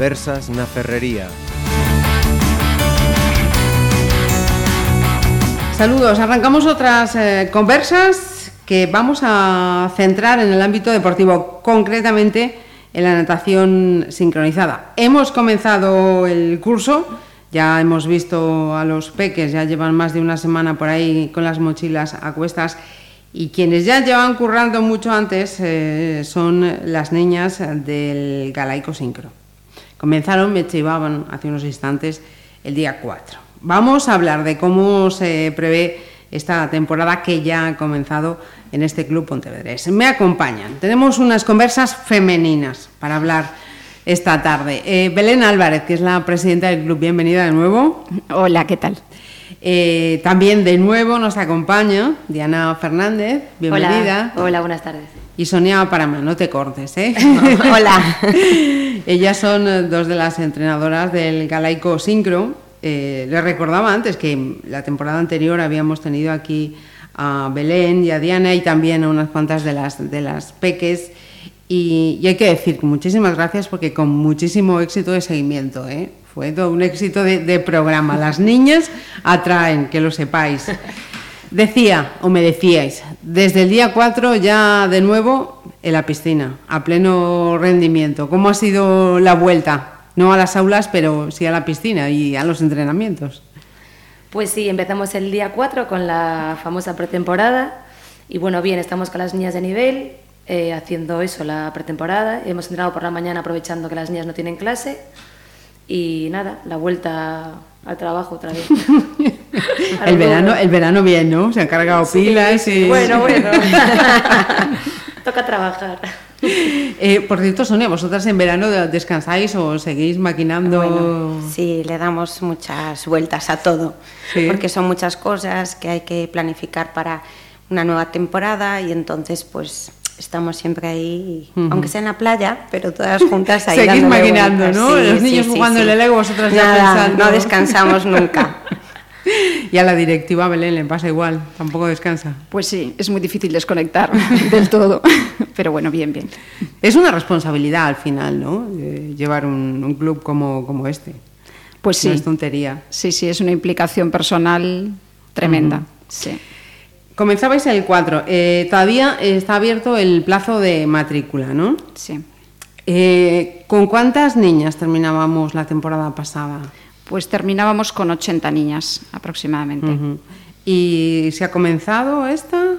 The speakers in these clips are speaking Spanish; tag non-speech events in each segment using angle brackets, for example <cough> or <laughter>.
Conversas na Ferrería. Saludos, arrancamos otras eh, conversas que vamos a centrar en el ámbito deportivo, concretamente en la natación sincronizada. Hemos comenzado el curso, ya hemos visto a los peques, ya llevan más de una semana por ahí con las mochilas a cuestas y quienes ya llevan currando mucho antes eh, son las niñas del Galaico Sincro. Comenzaron, me chivaban hace unos instantes, el día 4. Vamos a hablar de cómo se prevé esta temporada que ya ha comenzado en este Club Pontevedrés. Me acompañan. Tenemos unas conversas femeninas para hablar esta tarde. Eh, Belén Álvarez, que es la presidenta del club, bienvenida de nuevo. Hola, ¿qué tal? Eh, también de nuevo nos acompaña Diana Fernández, bienvenida. Hola, Hola buenas tardes. Y Sonia Parama, no te cortes, ¿eh? <laughs> Hola. <laughs> Ellas son dos de las entrenadoras del Galaico Sincro. Eh, les recordaba antes que la temporada anterior habíamos tenido aquí a Belén y a Diana y también a unas cuantas de las, de las peques. Y, hay que decir muchísimas gracias porque con muchísimo éxito de seguimiento. ¿eh? Fue todo un éxito de, de programa. Las niñas atraen, que lo sepáis. Decía, o me decíais, desde el día 4 ya de nuevo en la piscina, a pleno rendimiento. ¿Cómo ha sido la vuelta? No a las aulas, pero sí a la piscina y a los entrenamientos. Pues sí, empezamos el día 4 con la famosa pretemporada. Y bueno, bien, estamos con las niñas de nivel, eh, haciendo eso, la pretemporada. Hemos entrenado por la mañana aprovechando que las niñas no tienen clase. Y nada, la vuelta al trabajo otra vez. <laughs> el, verano, el verano bien, ¿no? Se han cargado Sí, pilas y... Bueno, bueno. <laughs> Toca trabajar. Eh, por cierto, Sonia, ¿vosotras en verano descansáis o seguís maquinando? Bueno, sí, le damos muchas vueltas a todo, Sí. porque son muchas cosas que hay que planificar para una nueva temporada y entonces pues estamos siempre ahí, aunque sea en la playa, pero todas juntas ahí <laughs> Seguís maquinando, vueltas. ¿no? Los niños jugando en el Lego, vosotras ya Nada, pensando. No descansamos nunca. <laughs> Y a la directiva Belén le pasa igual, tampoco descansa. Pues sí, es muy difícil desconectar <laughs> del todo, pero bueno, bien, bien. Es una responsabilidad al final, ¿no? Eh, llevar un, un club como, como este. Pues sí, No es tontería. sí, sí, es una implicación personal tremenda. Sí. Comenzabais el 4. Eh, todavía está abierto el plazo de matrícula, ¿no? sí. Eh, ¿Con cuántas niñas terminábamos la temporada pasada? Pues terminábamos con 80 niñas aproximadamente. ¿Y se ha comenzado esta?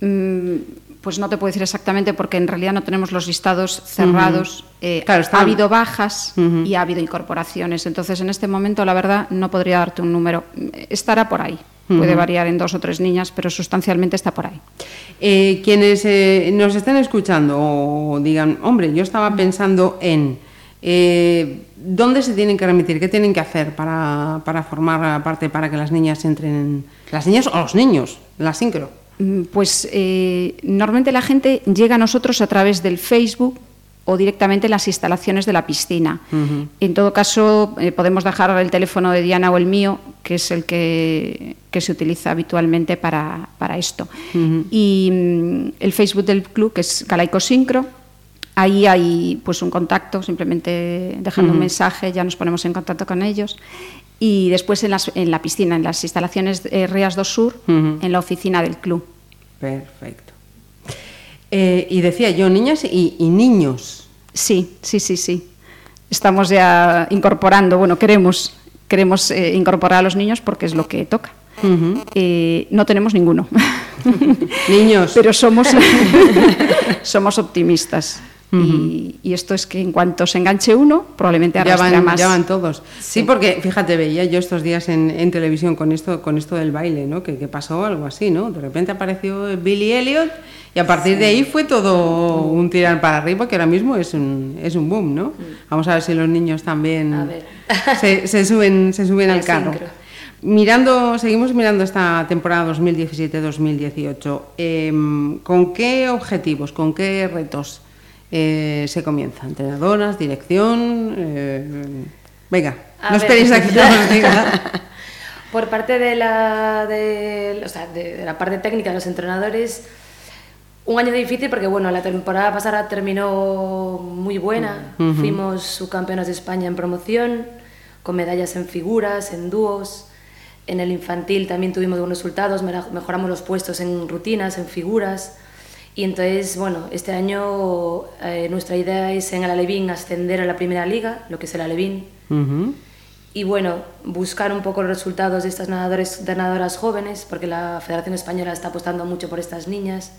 Mm, Pues no te puedo decir exactamente porque en realidad no tenemos los listados cerrados. Eh, Claro, está- Ha habido bajas y ha habido incorporaciones. Entonces, en este momento, la verdad, no podría darte un número. Estará por ahí. Puede variar en dos o tres niñas, pero sustancialmente está por ahí. Eh, quienes eh, nos estén escuchando o digan, hombre, yo estaba pensando en eh, dónde se tienen que remitir, qué tienen que hacer para, para formar parte, para que las niñas entren, en- las niñas o los niños, la sincro. Mm, Pues eh, normalmente la gente llega a nosotros a través del Facebook o directamente en las instalaciones de la piscina. En todo caso, eh, podemos dejar el teléfono de Diana o el mío, que es el que, que se utiliza habitualmente para, para esto. Y mm, el Facebook del club, que es Galaico Sincro, ahí hay pues un contacto, simplemente dejando un mensaje, ya nos ponemos en contacto con ellos. Y después en, las- en la piscina, en las instalaciones de Rías do Sur, en la oficina del club. Perfecto. Eh, y decía yo, niñas y, y niños. Sí, sí, sí, sí. Estamos ya incorporando, bueno, queremos, queremos eh, incorporar a los niños porque es lo que toca. Eh, no tenemos ninguno, <laughs> Niños. <laughs> pero somos, <laughs> somos optimistas. Y, y esto es que en cuanto se enganche uno, probablemente ya arrastre a van, más. ya van todos. Sí, porque fíjate, veía yo estos días en, en televisión con esto, con esto del baile, ¿no? Que, que pasó algo así, ¿no? De repente apareció Billy Elliot y a partir de ahí fue todo un tirar para arriba, que ahora mismo es un, es un boom, ¿no? Vamos a ver si los niños también <laughs> se, se suben, se suben al carro. sincro. Mirando, seguimos mirando esta temporada 2017-2018. em, ¿Con qué objetivos, con qué retos eh, se comienza? ¿Entrenadoras, dirección? eh, venga, A no ver. esperéis a que yo os <laughs> diga. Por parte de la, de, o sea, de, de la parte técnica de los entrenadores, Un año difícil porque bueno, la temporada pasada terminó muy buena. Fuimos subcampeonas de España en promoción, con medallas en figuras, en dúos. En el infantil también tuvimos buenos resultados, mejoramos los puestos en rutinas, en figuras. Y entonces, bueno, este año eh, nuestra idea es en el Alevín ascender a la primera liga, lo que es el Alevín. Y bueno, buscar un poco los resultados de estas nadadores, nadadoras jóvenes, porque la Federación Española está apostando mucho por estas niñas.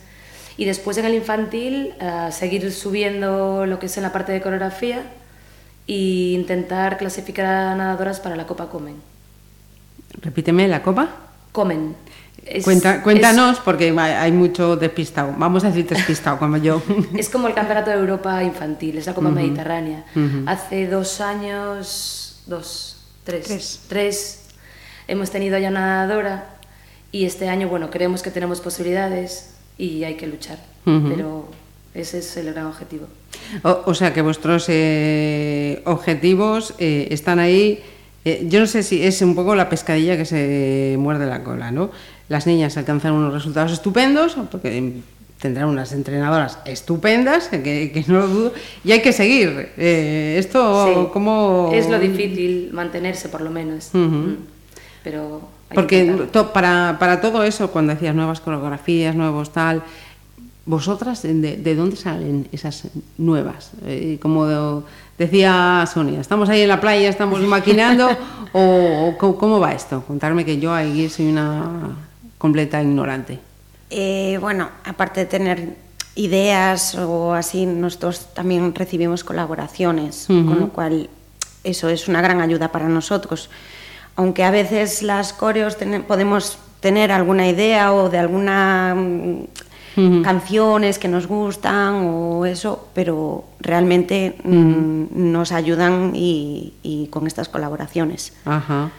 Y después en el infantil, uh, seguir subiendo lo que es en la parte de coreografía e intentar clasificar a nadadoras para la Copa Comen. Repíteme, ¿la Copa? Comen. Es, Cuenta, cuéntanos, es, porque hay mucho despistado. Vamos a decir despistado, como yo. <laughs> Es como el Campeonato de Europa infantil, es la Copa uh -huh. Mediterránea. Uh -huh. Hace dos años, dos, Tres. Tres. Tres. Hemos tenido ya nadadora y este año, bueno, creemos que tenemos posibilidades y hay que luchar. Uh -huh. Pero ese es el gran objetivo. O, o sea que vuestros eh, objetivos eh, están ahí. Eh, yo no sé si es un poco la pescadilla que se muerde la cola, ¿no? Las niñas alcanzan unos resultados estupendos, porque tendrán unas entrenadoras estupendas, que, que, no lo dudo, y hay que seguir. Eh, esto, sí, como Es lo difícil, mantenerse por lo menos. Uh -huh. Pero Porque to, para, para todo eso, cuando decías nuevas coreografías, nuevos tal, ¿vosotras de, de dónde salen esas nuevas? Eh, como decía Sonia, ¿estamos ahí en la playa, estamos maquinando? <laughs> o, o cómo va esto? Contarme que yo ahí soy una completa ignorante. Eh, bueno, aparte de tener ideas o así, nosotros también recibimos colaboraciones, uh -huh. con lo cual eso es una gran ayuda para nosotros. Aunque a veces las coreos ten podemos tener alguna idea o de alguna uh -huh. canciones que nos gustan o eso, pero realmente uh -huh. nos ayudan y, y, con estas colaboraciones. Ajá.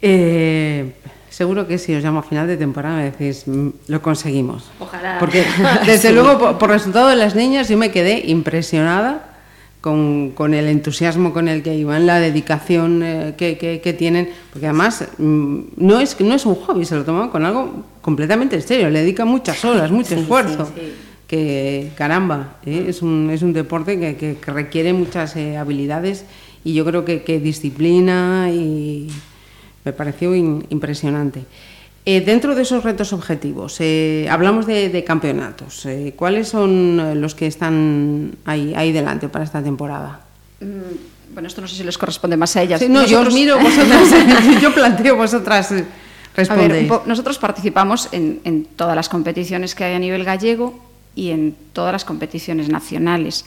Eh, seguro que si os llamo a final de temporada me decís, lo conseguimos. Ojalá. Porque <laughs> desde sí. luego, por, por, resultado de las niñas, yo me quedé impresionada con, con el entusiasmo con el que iban, la dedicación eh, que, que, que, tienen, porque además mm, no es, no es un hobby, se lo toman con algo completamente en serio, le dedican muchas horas, mucho sí, esfuerzo. Sí, que caramba, ¿eh? es, un, es un deporte que, que, que requiere muchas eh, habilidades y yo creo que, que disciplina y me pareció in, impresionante. Eh, dentro de esos retos objetivos, eh, hablamos de, de campeonatos. Eh, ¿Cuáles son los que están ahí, ahí delante para esta temporada? Mm, bueno, esto no sé si les corresponde más a ellas. Sí, no, nosotros... yo os miro vosotras, <laughs> <laughs> yo planteo vosotras. Respondéis. A ver, nosotros participamos en, en todas las competiciones que hay a nivel gallego y en todas las competiciones nacionales.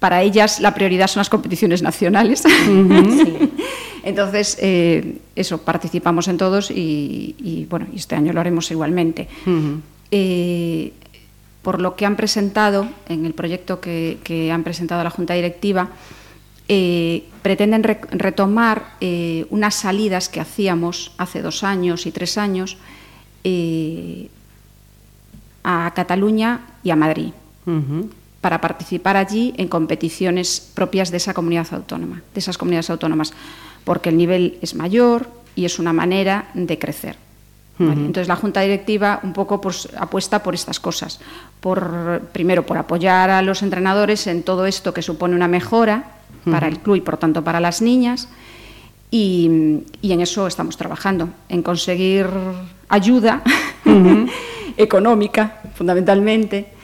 Para ellas la prioridad son las competiciones nacionales. Uh <laughs> -huh. sí. Entonces, eh, eso, participamos en todos y, y, bueno, este año lo haremos igualmente. Uh -huh. eh, por lo que han presentado en el proyecto que, que han presentado a la Junta Directiva, eh, pretenden re retomar eh, unas salidas que hacíamos hace dos años y tres años eh, a Cataluña y a Madrid. Uh -huh para participar allí en competiciones propias de esa comunidad autónoma, de esas comunidades autónomas, porque el nivel es mayor y es una manera de crecer. ¿vale? Uh -huh. Entonces la Junta Directiva un poco pues, apuesta por estas cosas, por primero por apoyar a los entrenadores en todo esto que supone una mejora uh -huh. para el club y por tanto para las niñas. Y, y en eso estamos trabajando, en conseguir ayuda uh <laughs> -huh. económica, fundamentalmente,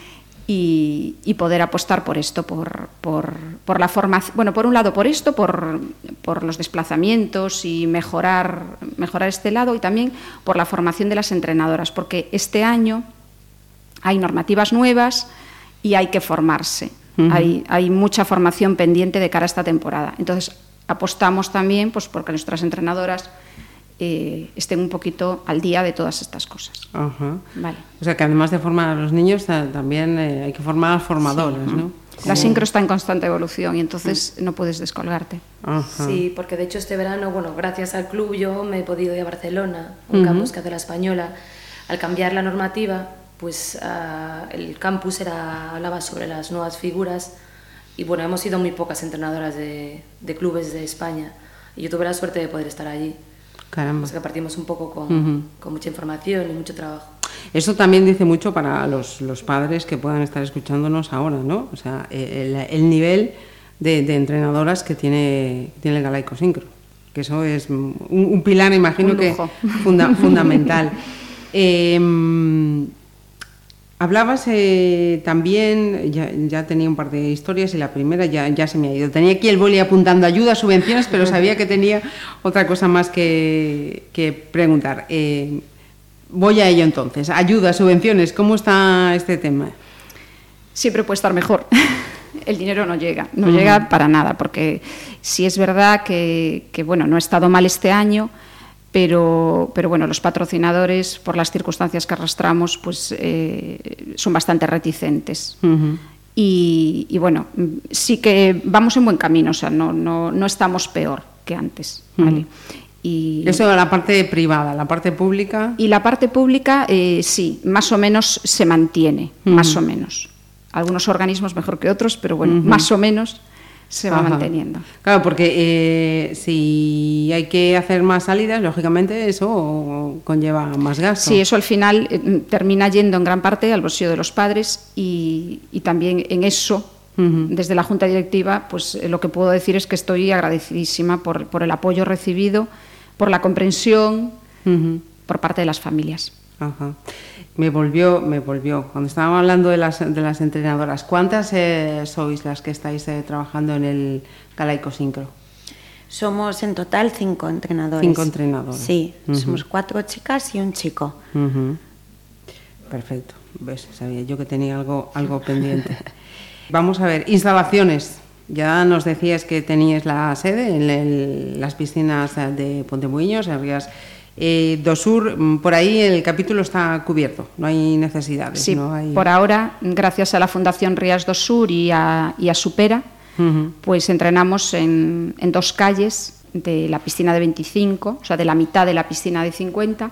y, y, poder apostar por esto, por, por, por, la formación, bueno, por un lado por esto, por, por los desplazamientos y mejorar, mejorar este lado y también por la formación de las entrenadoras, porque este año hay normativas nuevas y hay que formarse. Uh -huh. hay, hay mucha formación pendiente de cara a esta temporada. Entonces, apostamos también pues, porque nuestras entrenadoras eh, estén un poquito al día de todas estas cosas. Ajá. Vale. O sea que además de formar a los niños, también eh, hay que formar a formadoras, sí. ¿no? La sincro está en constante evolución y entonces no puedes descolgarte. Ajá. Sí, porque de hecho este verano, bueno, gracias al club yo me he podido ir a Barcelona, un uh -huh. campus que hace la española. Al cambiar la normativa, pues uh, el campus era, hablaba sobre las nuevas figuras y bueno, hemos sido muy pocas entrenadoras de, de clubes de España y yo tuve la suerte de poder estar allí. Caramba. Pues que partimos un poco con, uh -huh. con, mucha información y mucho trabajo. Eso también dice mucho para los, padres que puedan estar escuchándonos ahora, ¿no? O sea, el, nivel de, entrenadoras que tiene, tiene el Galaico Sincro, que eso es un, pilar, imagino que fundamental. <laughs> Em, hablabas eh, también, ya, tenía un par de historias y la primera ya, ya se me ha ido. Tenía aquí el boli apuntando ayuda, subvenciones, pero sabía que tenía otra cosa más que, preguntar. Eh, voy a ello entonces. Ayuda, subvenciones, ¿cómo está este tema? Siempre puede estar mejor. <laughs> El dinero no llega, no llega para nada, porque si es verdad que, que, bueno, no ha estado mal este año, pero, pero bueno, los patrocinadores, por las circunstancias que arrastramos, pues eh, son bastante reticentes. y, bueno, sí que vamos en buen camino, o sea, no, no, no estamos peor que antes. Y, Eso la parte privada, la parte pública. Y la parte pública, eh, sí, más o menos se mantiene, más o menos. Algunos organismos mejor que otros, pero bueno, más o menos se va manteniendo. Claro, porque eh, si hay que hacer más salidas, lógicamente eso conlleva más gasto. Sí, eso al final eh, termina yendo en gran parte al bolsillo de los padres y, también en eso, desde la Junta Directiva, pues eh, lo que puedo decir es que estoy agradecidísima por, por el apoyo recibido, por la comprensión por parte de las familias. Ajá me volvió, me volvió. Cuando estábamos hablando de las, de las entrenadoras, ¿cuántas eh, sois las que estáis eh, trabajando en el Galaico Sincro? Somos en total cinco entrenadores. Cinco entrenadores. Sí, somos cuatro chicas y un chico. Perfecto. ¿Ves? Sabía yo que tenía algo, algo pendiente. <laughs> Vamos a ver, instalaciones. Ya nos decías que teníais la sede en las piscinas de Pontemuiños, en Rías eh, Dosur, mm, por ahí el capítulo está cubierto, no hay necesidades. Sí, no hay... por ahora, gracias a la Fundación Rías Dosur y a, y a Supera, pues entrenamos en, dos calles de la piscina de 25, o sea, de la mitad de la piscina de 50.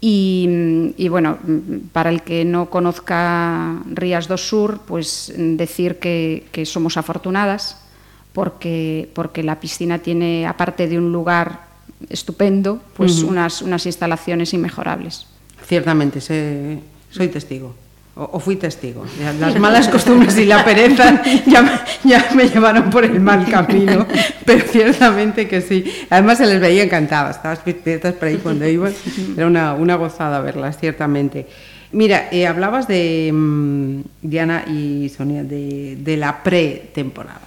y, bueno, para el que no conozca Rías do Sur, pues decir que, que, somos afortunadas porque, porque la piscina tiene, aparte de un lugar estupendo, pues unas, unas instalaciones inmejorables. Ciertamente, soy testigo. O, fui testigo. Las malas costumbres y la pereza ya, ya, me llevaron por el mal camino, pero ciertamente que sí. Además se les veía encantadas, estabas por ahí cuando iban, era una, una gozada verlas, ciertamente. Mira, eh, hablabas de mm, Diana y Sonia, de, de la pretemporada.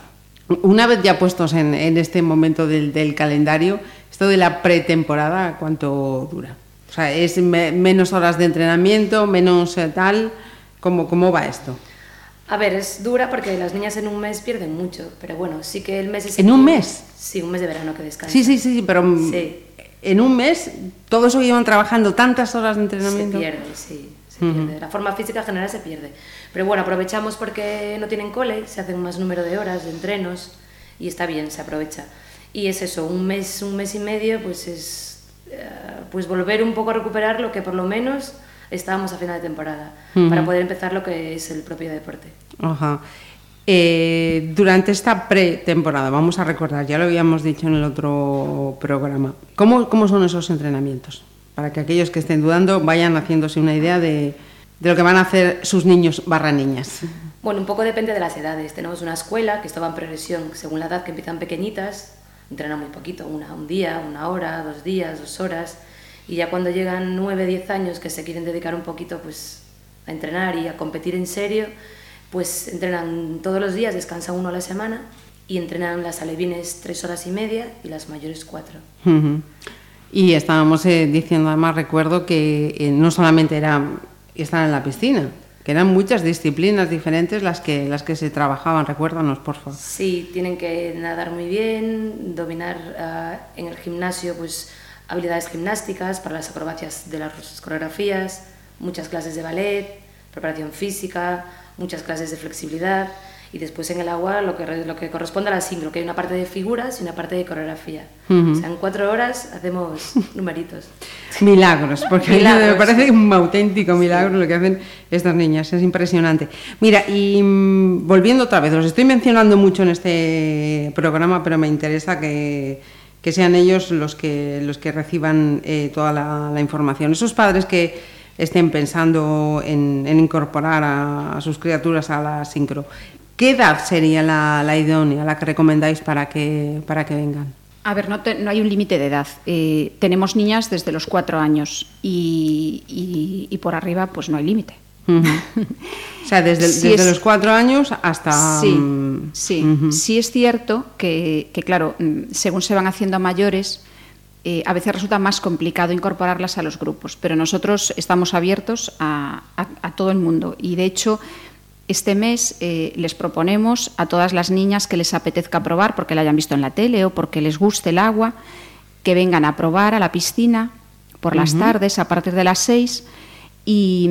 Una vez ya puestos en, en este momento del, del calendario, esto de la pretemporada, ¿cuánto dura? O sea, ¿es menos horas de entrenamiento, menos eh, tal? ¿Cómo, ¿Cómo va esto? A ver, es dura porque las niñas en un mes pierden mucho, pero bueno, sí que el mes es... ¿En un mes? Sí, un mes de verano que descansan. Sí, sí, sí, pero mm, en un mes, todo eso que llevan trabajando tantas horas de entrenamiento... Se pierde, sí, se pierde. La forma física general se pierde. Pero bueno, aprovechamos porque no tienen cole, se hacen más número de horas, de entrenos, y está bien, se aprovecha. Y es eso, un mes, un mes y medio, pues es eh, pues volver un poco a recuperar lo que por lo menos estábamos a final de temporada, para poder empezar lo que es el propio deporte. Ajá. Eh, durante esta pretemporada, vamos a recordar, ya lo habíamos dicho en el otro programa, ¿cómo, cómo son esos entrenamientos? Para que aquellos que estén dudando vayan haciéndose una idea de, de lo que van a hacer sus niños barra niñas. Bueno, un poco depende de las edades. Tenemos una escuela que estaba en progresión según la edad que empiezan pequeñitas, entrenan muy poquito, una, un día, una hora, dos días, dos horas, y ya cuando llegan nueve, diez años que se quieren dedicar un poquito pues, a entrenar y a competir en serio, pues entrenan todos los días, descansan uno a la semana y entrenan las alevines tres horas y media y las mayores cuatro. Y estábamos eh, diciendo, además recuerdo que eh, no solamente era estar en la piscina, que eran muchas disciplinas diferentes las que, las que se trabajaban. Recuérdanos, por favor. Sí, tienen que nadar muy bien, dominar ah, en el gimnasio pues, habilidades gimnásticas para las acrobacias de las coreografías, muchas clases de ballet, preparación física, muchas clases de flexibilidad y después en el agua lo que, lo que corresponde a la sincro, que hay una parte de figuras y una parte de coreografía. O sea, en cuatro horas hacemos <laughs> numeritos. Milagros, porque me parece un auténtico milagro lo que hacen estas niñas, es impresionante. Mira, y mm, volviendo otra vez, los estoy mencionando mucho en este programa, pero me interesa que, que sean ellos los que, los que reciban eh, toda la, la información. Esos padres que estén pensando en, incorporar a, sus criaturas a la sincro. ¿Qué edad sería la, idónea, la que recomendáis para que, para que vengan? A ver, no, hay un límite de edad. Eh, tenemos niñas desde los cuatro años y, por arriba pues no hay límite. o sea, desde, <laughs> los cuatro años hasta... Sí, mm, sí. sí es cierto que, claro, mm, según se van haciendo mayores, eh, a veces resulta más complicado incorporarlas a los grupos, pero nosotros estamos abiertos a, todo el mundo y de hecho este mes eh, les proponemos a todas las niñas que les apetezca probar porque la hayan visto en la tele o porque les guste el agua, que vengan a probar a la piscina por las tardes a partir de las seis y,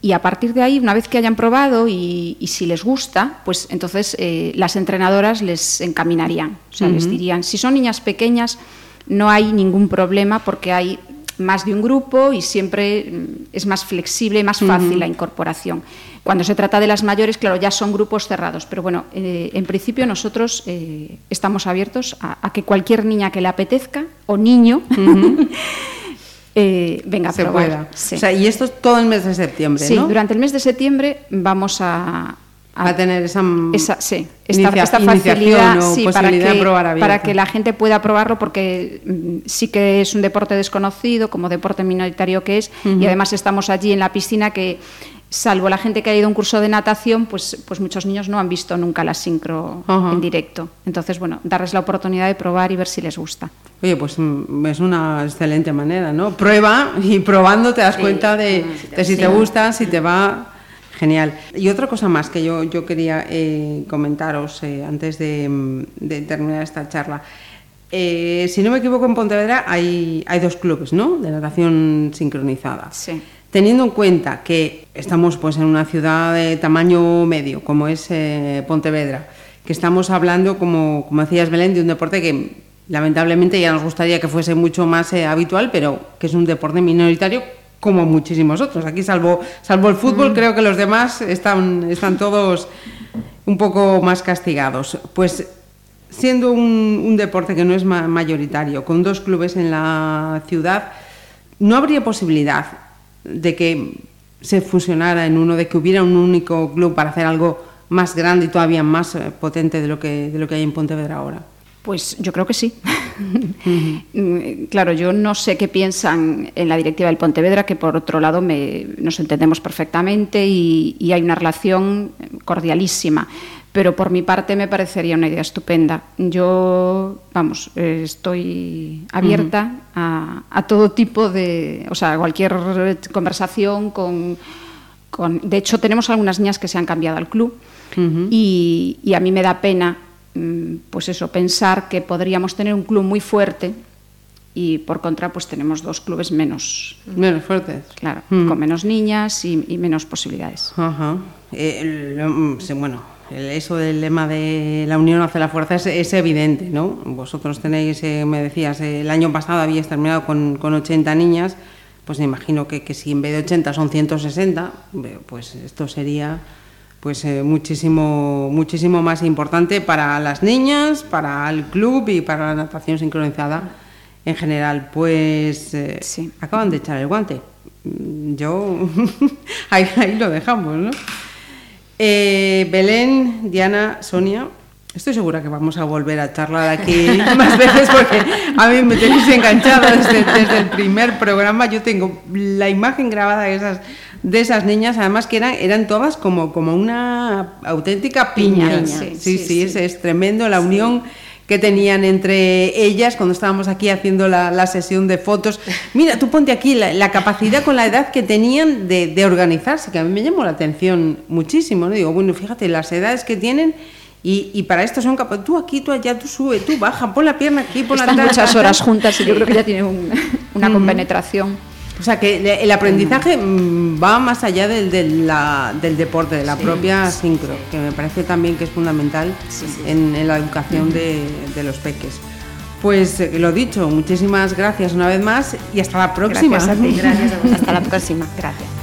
y, a partir de ahí, una vez que hayan probado y, si les gusta, pues entonces eh, las entrenadoras les encaminarían, o sea, les dirían, si son niñas pequeñas, no hay ningún problema porque hay más de un grupo y siempre mm, es más flexible, más fácil la incorporación. Cuando se trata de las mayores, claro, ya son grupos cerrados, pero bueno, eh, en principio nosotros eh, estamos abiertos a, que cualquier niña que le apetezca o niño <laughs> eh, venga a probar. y esto es todo el mes de septiembre, sí, durante el mes de septiembre vamos a, a, tener esa, sí, esta, facilidad para, que, para que la gente pueda probarlo porque mm, sí que es un deporte desconocido como deporte minoritario que es y además estamos allí en la piscina que salvo la gente que ha ido a un curso de natación pues, pues muchos niños no han visto nunca la sincro en directo. Entonces bueno darles la oportunidad de probar y ver si les gusta. Oye, pues mm, es una excelente manera, ¿no? Prueba y probando te das cuenta de, de si te gusta, si te va Genial. Y otra cosa más que yo, yo quería eh, comentaros eh, antes de, terminar esta charla. Eh, si no me equivoco, en Pontevedra hay, hay dos clubes ¿no? de natación sincronizada. Sí. Teniendo en cuenta que estamos pues, en una ciudad de tamaño medio, como es Pontevedra, que estamos hablando, como, como decías Belén, de un deporte que lamentablemente ya nos gustaría que fuese mucho más habitual, pero que es un deporte minoritario como muchísimos otros. Aquí, salvo, salvo el fútbol, mm. creo que los demás están, están todos un poco más castigados. Pues siendo un, deporte que no es mayoritario, con dos clubes en la ciudad, ¿no habría posibilidad de que se fusionara en uno, de que hubiera un único club para hacer algo más grande y todavía más eh, potente de lo que, de lo que hay en Pontevedra ahora? Pues yo creo que sí. <laughs> claro, yo no sé qué piensan en la directiva del Pontevedra, que por otro lado nos entendemos perfectamente y, hay una relación cordialísima. Pero por mi parte me parecería una idea estupenda. Yo, vamos, estoy abierta a, todo tipo de, o sea, cualquier conversación con, de hecho, tenemos algunas niñas que se han cambiado al club y, y a mí me da pena Mm, pues eso, pensar que podríamos tener un club muy fuerte y por contra pues tenemos dos clubes menos menos fuertes claro mm. con menos niñas y, menos posibilidades Ajá. Eh, mm, bueno eso del lema de la unión hace la fuerza es, evidente no vosotros tenéis eh, me decías el año pasado habíais terminado con, con 80 niñas pues me imagino que, que si en vez de 80 son 160 pues esto sería pues eh, muchísimo, muchísimo más importante para las niñas, para el club y para la natación sincronizada en general. Pues eh, sí. acaban de echar el guante. Mm, yo <laughs> ahí, ahí, lo dejamos, ¿no? Eh, Belén, Diana, Sonia, Estoy segura que vamos a volver a charlar aquí <laughs> más veces porque a mí me tenéis enganchada desde, desde, el primer programa. Yo tengo la imagen grabada de esas de esas niñas, además que eran, eran todas como, como una auténtica piña. sí, sí, Es, tremendo la unión que tenían entre ellas cuando estábamos aquí haciendo la, sesión de fotos. Mira, tú ponte aquí la, capacidad con la edad que tenían de, organizarse, que a mí me llamó la atención muchísimo. ¿no? Digo, bueno, fíjate, las edades que tienen y, para esto son capaces. Tú aquí, tú allá, tú sube, tú baja, pon la pierna aquí, pon Están muchas horas juntas y yo creo que ya <laughs> tienen una compenetración. O sea que el aprendizaje mm, va más allá del, del, del deporte, de la propia sincro, que me parece también que es fundamental En, la educación de, de, los peques. Pues eh, lo dicho, muchísimas gracias una vez más y hasta la próxima. Gracias a ti, <laughs> gracias a Hasta la próxima, gracias.